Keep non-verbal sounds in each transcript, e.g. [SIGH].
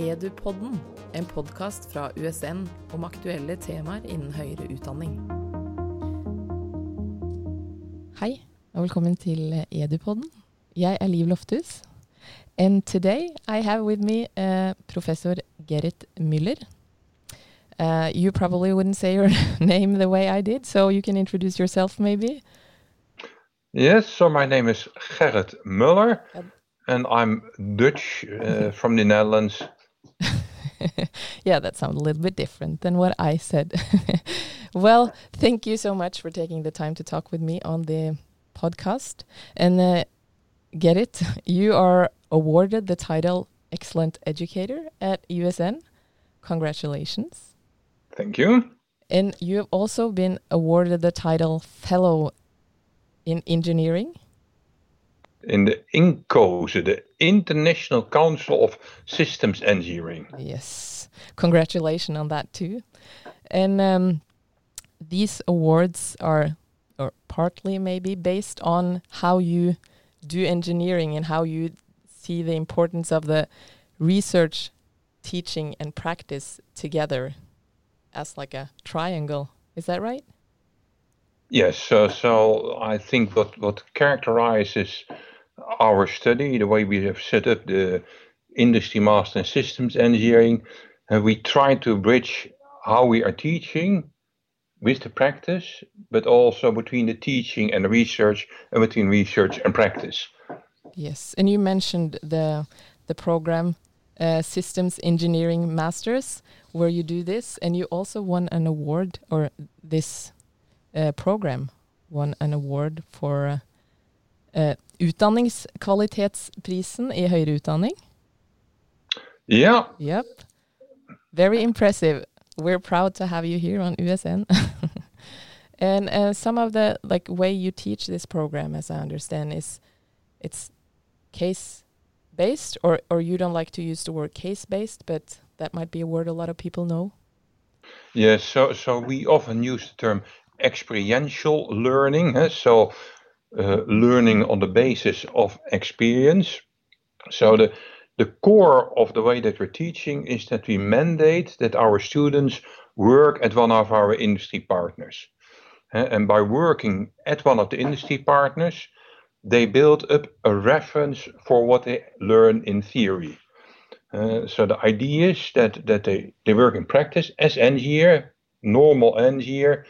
Edupodden, en podkast fra USN om aktuelle temaer innen høyere utdanning. Hei, og velkommen til Edupodden. Jeg er Liv Lofthus. And today I have with me uh, Professor Gerrit Müller. Uh, you probably wouldn't say your [LAUGHS] name the way I did, so you can introduce yourself maybe. Yes, so my name is Gerrit Müller, and I'm Dutch uh, from the Netherlands. [LAUGHS] yeah, that sounds a little bit different than what I said. [LAUGHS] well, thank you so much for taking the time to talk with me on the podcast. And uh, it, [LAUGHS] you are awarded the title Excellent Educator at USN. Congratulations. Thank you. And you have also been awarded the title Fellow in Engineering. In the INCOSE, the International Council of Systems Engineering. Yes. Congratulations on that too. And um, these awards are, or partly maybe, based on how you do engineering and how you see the importance of the research, teaching, and practice together as like a triangle. Is that right? Yes. So, so I think what what characterizes our study, the way we have set up the industry master in systems engineering, and we try to bridge how we are teaching with the practice, but also between the teaching and the research, and between research and practice. Yes, and you mentioned the the program uh, Systems Engineering Masters, where you do this, and you also won an award, or this uh, program won an award for uh, Utdanningskvalitetsprisen i høyere utdanning. Yeah. Yep. Very impressive. We're proud to have you here on USN. [LAUGHS] and uh, some of the like way you teach this program, as I understand, is it's case based, or or you don't like to use the word case based, but that might be a word a lot of people know. Yes. So so we often use the term experiential learning. Huh? So learning on the basis of experience. So the the core of the way that we're teaching is that we mandate that our students work at one of our industry partners. Uh, and by working at one of the industry partners, they build up a reference for what they learn in theory. Uh, so the idea is that, that they, they work in practice as engineer, normal engineer.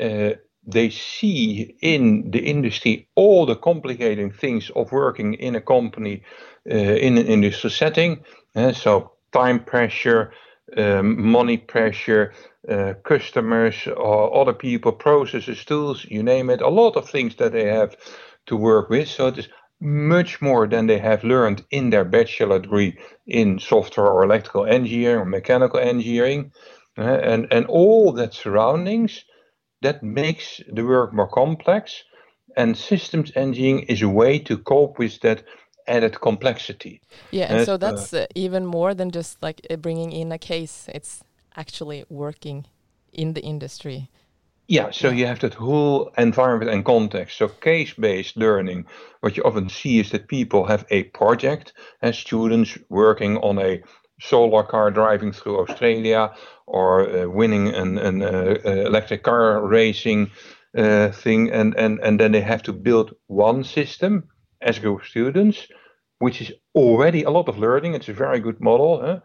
Uh, they see in the industry all the complicating things of working in a company uh, in an industrial setting. Uh, so time pressure, um, money pressure, uh, customers, other people, processes, tools, you name it. A lot of things that they have to work with. So it is much more than they have learned in their bachelor degree in software or electrical engineering or mechanical engineering. Uh, and, and all that surroundings that makes the work more complex. And systems engineering is a way to cope with that added complexity. Yeah, and, so that's uh, even more than just like uh, bringing in a case. It's actually working in the industry. Yeah, so you have that whole environment and context. So case-based learning, what you often see is that people have a project as students working on a solar car driving through Australia or uh, winning an, an uh, uh, electric car racing uh, thing, and, and, and then they have to build one system as a group of students, which is already a lot of learning. It's a very good model, huh?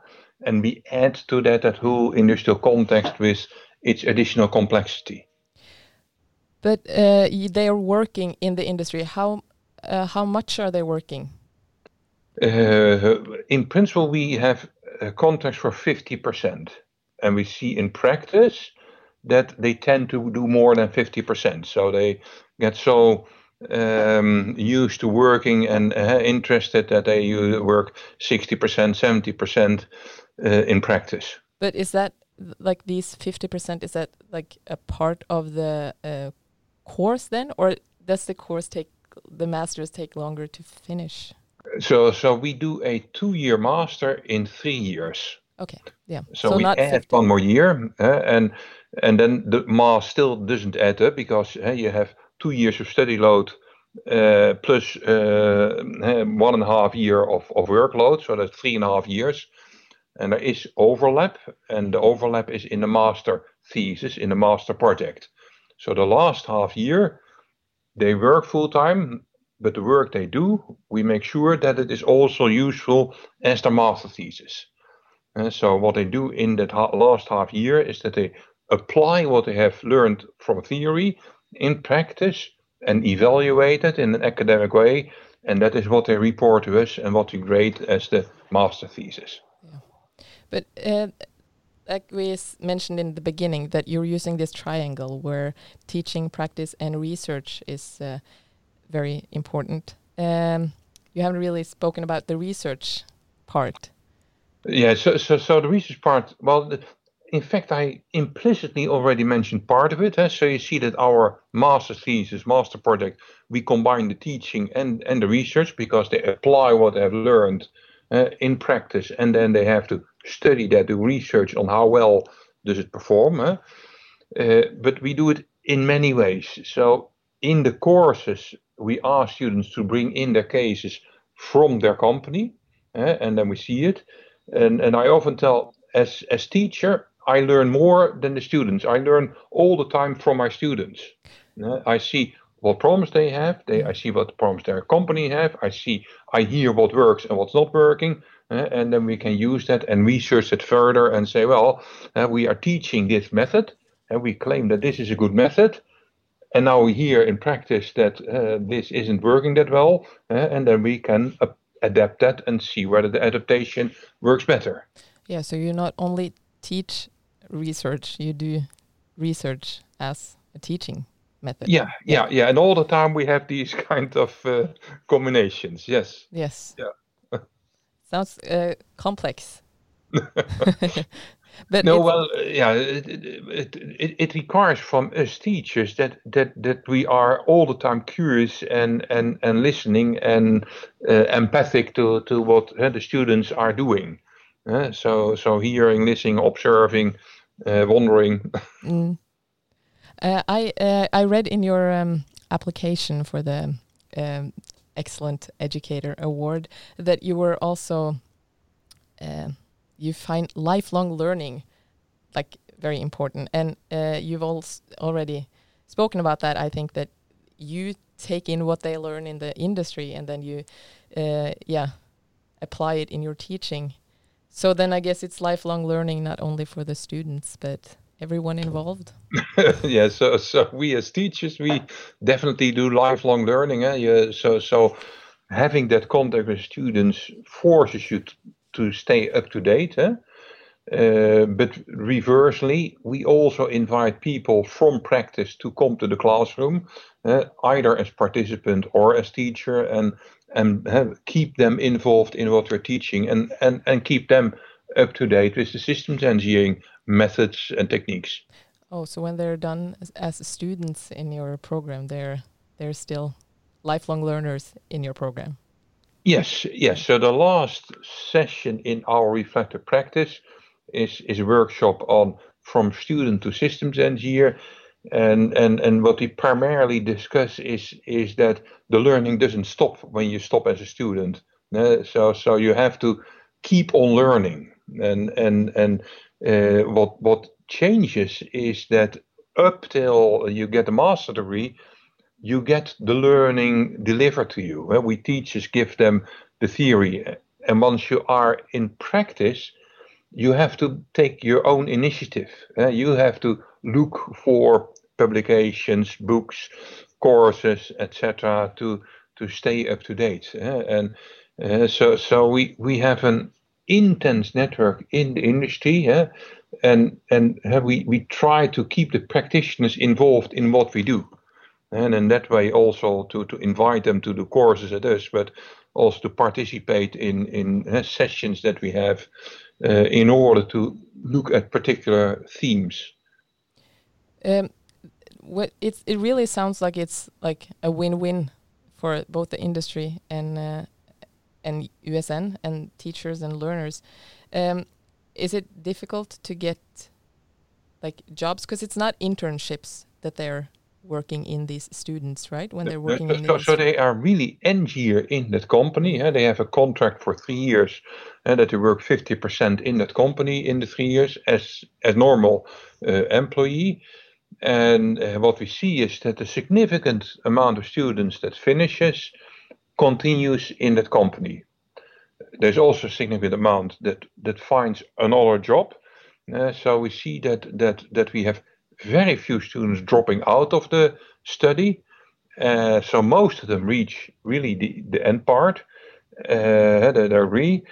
and we add to that that whole industrial context with its additional complexity. But uh, they are working in the industry. How uh, how much are they working? Uh, in principle, we have contracts for fifty percent, and we see in practice that they tend to do more than fifty percent. So they get so um, used to working and uh, interested that they work sixty percent, seventy percent uh, in practice. But is that like these fifty percent? Is that like a part of the course then, or does the course take the masters take longer to finish? So, so we do a two-year master in three years. Okay. Yeah. So, so we add 50. one more year, uh, and and then the mass still doesn't add up because uh, you have two years of study load uh, plus one and a half year of, of workload, so that's three and a half years. and there is overlap, and the overlap is in the master thesis, in the master project. So the last half year, they work full time, but the work they do, we make sure that it is also useful as their master thesis. And so what they do in that ha last half year is that they apply what they have learned from theory in practice and evaluate it in an academic way, and that is what they report to us and what we grade as the master thesis. Yeah. But uh, like we mentioned in the beginning, that you're using this triangle where teaching, practice, and research is uh, very important. Um, you haven't really spoken about the research part. Yeah, so so so the research part. Well, in fact, I implicitly already mentioned part of it. So you see that our master thesis, master project, we combine the teaching and and the research because they apply what they have learned uh, in practice, and then they have to study that, do research on how well does it perform. Huh? Uh, but we do it in many ways. So in the courses, we ask students to bring in their cases from their company, uh, and then we see it. And and I often tell, as as teacher, I learn more than the students. I learn all the time from my students. Uh, I see what problems they have. They, I see what problems their company have. I see, I hear what works and what's not working, uh, and then we can use that and research it further and say, well, uh, we are teaching this method, and we claim that this is a good method, and now we hear in practice that uh, this isn't working that well, uh, and then we can adapt that and see whether the adaptation works better. Yeah, so you not only teach research, you do research as a teaching method. Yeah, yeah, yeah, and all the time we have these [LAUGHS] kind of uh, combinations. Yes. Yes. Yeah. [LAUGHS] Sounds uh, complex. [LAUGHS] but no, well, yeah, it, it, it, it, requires from us teachers that that that we are all the time curious and and and listening and uh, empathic to to what uh, the students are doing. Uh, so so hearing, listening, observing, uh, wondering. [LAUGHS] Mm. Uh, I uh, I read in your um, application for the um, Excellent Educator Award that you were also uh, you find lifelong learning like very important, and uh, you've also already spoken about that. I think that you take in what they learn in the industry, and then you uh, yeah apply it in your teaching. So then I guess it's lifelong learning not only for the students but everyone involved? [LAUGHS] yeah, so so we as teachers we definitely do lifelong learning. Eh? Yeah, so so having that contact with students forces you to stay up to date. Uh, but reversely, we also invite people from practice to come to the classroom, uh, either as participant or as teacher, and and uh, keep them involved in what we're teaching, and and and keep them up to date with the systems engineering methods and techniques. Oh, so when they're done as, as students in your program, they're they're still lifelong learners in your program. Yes, yes. So the last session in our reflective practice is is a workshop on from student to systems engineer, and and and what we primarily discuss is is that the learning doesn't stop when you stop as a student. Uh, so so you have to keep on learning, and and and uh, what what changes is that up till you get a master degree, you get the learning delivered to you. Eh, we teachers give them the theory, eh, and once you are in practice, you have to take your own initiative. Eh, you have to look for publications, books, courses, etc., to to stay up to date. And uh, so so we we have an intense network in the industry, yeah, and and we we try to keep the practitioners involved in what we do, and in that way also to to invite them to the courses at us, but also to participate in in uh, sessions that we have uh, in order to look at particular themes. Um, what it's it really sounds like it's like a win-win for both the industry and uh, and USN and teachers and learners. Um, is it difficult to get like jobs because it's not internships that they're working in these students, right? When they're working so, in so, so they are really engineer in that company. Eh? They have a contract for three years, and that they work fifty percent in that company in the three years as as normal uh, employee. And uh, what we see is that a significant amount of students that finishes continues in that company. There's also a significant amount that that finds another job. Uh, so we see that that that we have very few students dropping out of the study. Uh, so most of them reach really the, the end part, uh, they're re,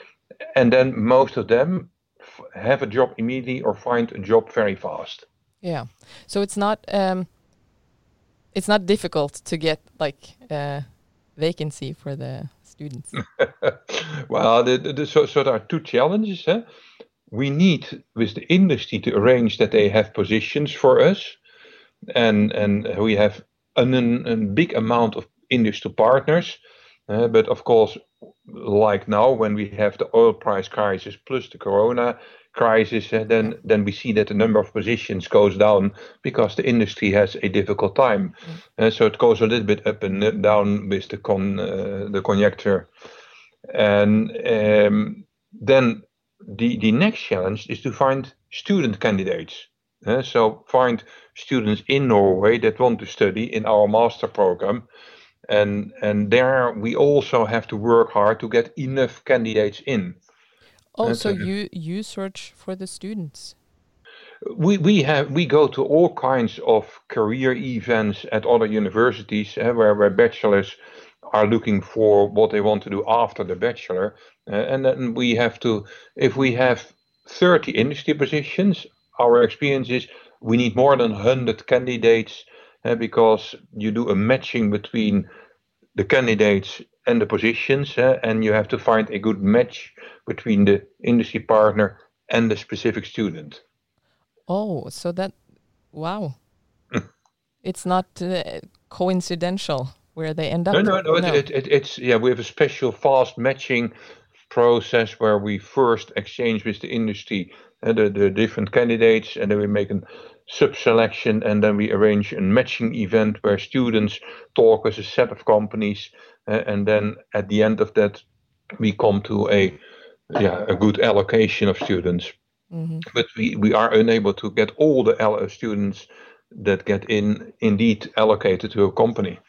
and then most of them f- have a job immediately or find a job very fast. Yeah, so it's not um, it's not difficult to get like a vacancy for the students. [LAUGHS] well, the, the, so, so there are two challenges. Huh? We need with the industry to arrange that they have positions for us, and and we have an, a big amount of industry partners. Uh, but of course, like now when we have the oil price crisis plus the corona crisis, uh, then then we see that the number of positions goes down because the industry has a difficult time. Mm. Uh, so it goes a little bit up and down with the con uh, the conjecture, and um, then the, the next challenge is to find student candidates. Uh, so find students in Norway that want to study in our master program. And, and there we also have to work hard to get enough candidates in. Also, uh, you you search for the students. We we have we go to all kinds of career events at other universities uh, where where bachelors are looking for what they want to do after the bachelor. Uh, and then we have to, if we have 30 industry positions, our experience is we need more than 100 candidates uh, because you do a matching between the candidates and the positions, uh, and you have to find a good match between the industry partner and the specific student. Oh, so that, wow. it's not uh, coincidental where they end up. No, no, no. no. It, it, it's yeah. We have a special fast matching process where we first exchange with the industry uh, the, the different candidates, and then we make a sub-selection, and then we arrange a matching event where students talk with a set of companies, uh, and then at the end of that, we come to a yeah a good allocation of students. Mm-hmm. But we, we are unable to get all the students that get in indeed allocated to a company.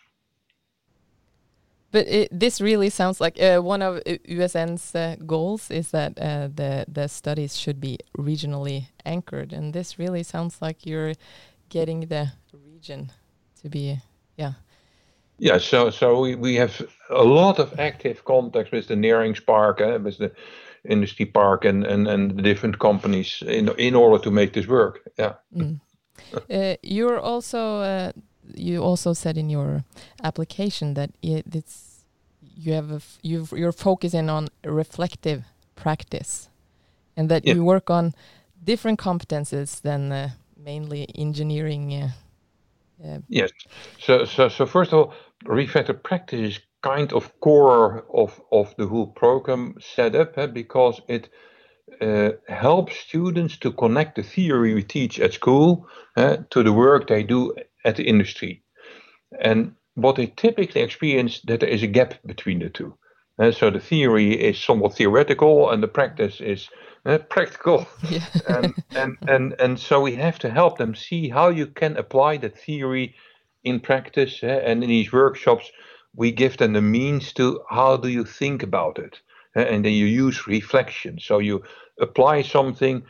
But it, this really sounds like uh, one of USN's uh, goals is that uh, the the studies should be regionally anchored, and this really sounds like you're getting the region to be, yeah. Yeah, so so we, we have a lot of active contacts with the Næringspark, uh, with the industry park, and, and, and the different companies in in order to make this work. Yeah. Mm. [LAUGHS] Uh, you're also uh, you also said in your application that it, it's you have a you you're focusing on reflective practice, and that yeah. you work on different competences than uh, mainly engineering. Uh, uh, yes. So so so first of all, reflective practice is kind of core of of the whole program setup eh, because it uh, helps students to connect the theory we teach at school uh, to the work they do at the industry. And what they typically experience that there is a gap between the two. Uh, so the theory is somewhat theoretical and the practice is uh, practical. Yeah. and, and, and, and so we have to help them see how you can apply that theory in practice. Uh, and in these workshops, we give them the means to how do you think about it. and then you use reflection. So you apply something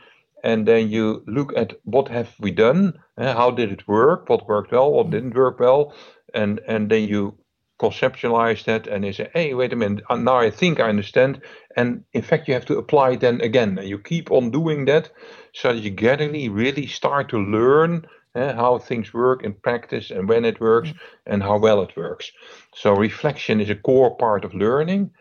and then you look at what have we done uh, how did it work? What worked well what didn't work well? And and then you conceptualize that and you say hey wait a minute. Uh, now i think i understand. And in fact you have to apply it then again. And you keep on doing that so that you gradually really start to learn uh, how things work in practice and when it works and how well it works. So reflection is a core part of learning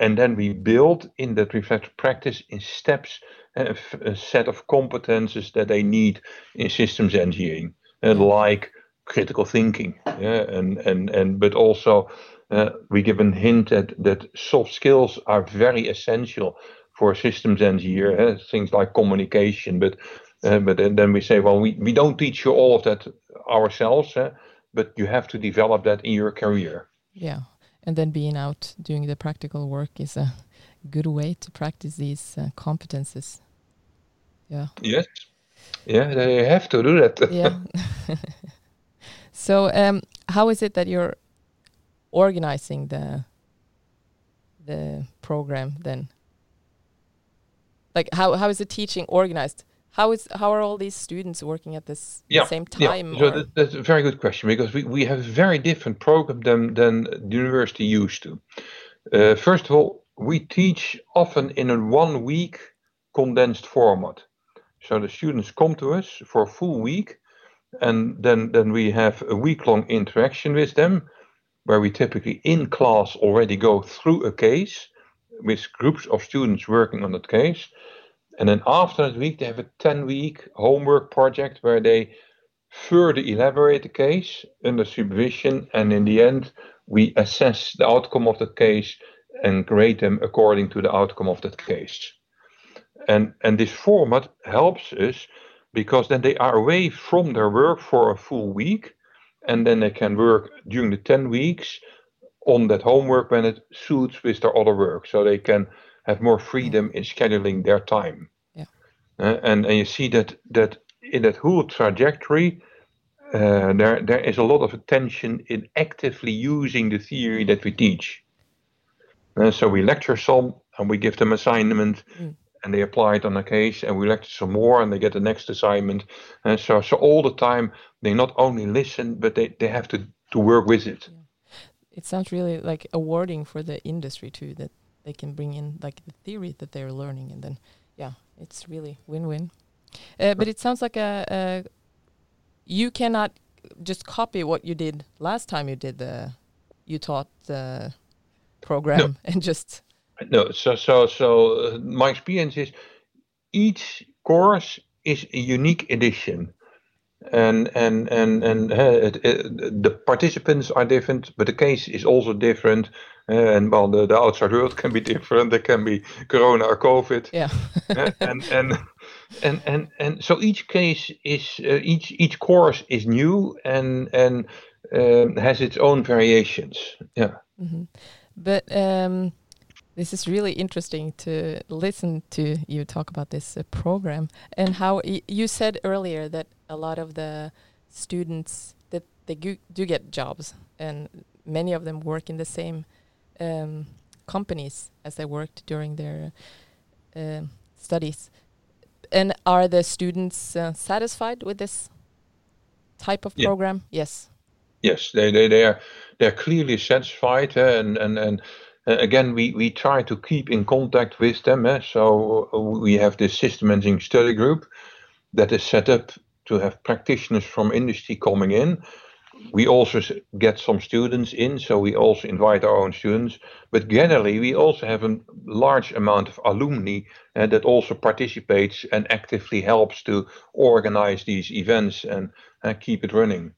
and then we build in that reflective practice in steps a, set of competences that they need in systems engineering, and like critical thinking, yeah, and and and but also uh, we give a hint that that soft skills are very essential for systems engineer, uh, things like communication, but uh, but then, then we say, well, we, we don't teach you all of that ourselves. but you have to develop that in your career. Yeah, and then being out doing the practical work is a good way to practice these uh, competences. Yeah. Yes. Yeah, they have to do that. [LAUGHS] yeah. [LAUGHS] so, um, how is it that you're organizing the the program then? Like, how how is the teaching organized? How is how are all these students working at this yeah, same time? Yeah. So that, that's a very good question because we, we have a very different program than than the university used to. Uh, first of all, we teach often in a one week condensed format. So the students come to us for a full week, and then then we have a week long interaction with them, where we typically in class already go through a case with groups of students working on that case and then after that week, they have a 10 week homework project where they further elaborate the case under supervision. And in the end, we assess the outcome of that case and grade them according to the outcome of that case. And, and this format helps us because then they are away from their work for a full week and then they can work during the 10 weeks on that homework when it suits with their other work. So they can have more freedom in scheduling their time. Yeah. Uh, and, and you see that that in that whole trajectory, uh, there there is a lot of attention in actively using the theory that we teach. Uh, so we lecture some and we give them assignment. Mm. And they apply it on a case, and we lecture some more, and they get the next assignment. And so, so all the time, they not only listen, but they, they have to, to work with it. Yeah. It sounds really like awarding for the industry too. That they can bring in like the theory that they're learning and then yeah it's really win-win uh, but it sounds like a, a, you cannot just copy what you did last time you did the you taught the program no. and just no so so so uh, my experience is each course is a unique edition and and and and uh, it, it, the participants are different, but the case is also different. Uh, and well, the, the outside world can be different. There can be Corona or COVID. Yeah. uh, and and and and and so each case is uh, each each course is new and and um, has its own variations. Yeah. Mm -hmm. But um, this is really interesting to listen to you talk about this uh, program and how you said earlier that a lot of the students that they do get jobs and many of them work in the same um, companies as they worked during their uh, studies. And are the students uh, satisfied with this type of yeah. program? Yes. Yes, they they they are they're clearly satisfied uh, and and and uh, again, we, we try to keep in contact with them. Eh? So we have this system engineering study group that is set up to have practitioners from industry coming in. We also get some students in, so we also invite our own students. But generally, we also have a large amount of alumni uh, that also participates and actively helps to organize these events and uh, keep it running.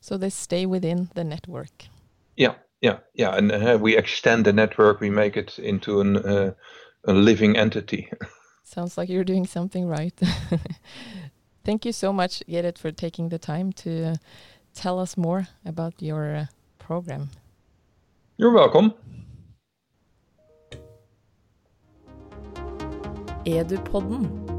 So they stay within the network. Yeah, yeah, yeah, and uh, we extend the network. We make it into an, uh, a living entity. [LAUGHS] Sounds like you're doing something right. [LAUGHS] Thank you so much, Gerrit, for taking the time to uh, tell us more about your uh, program. You're welcome. Edupodden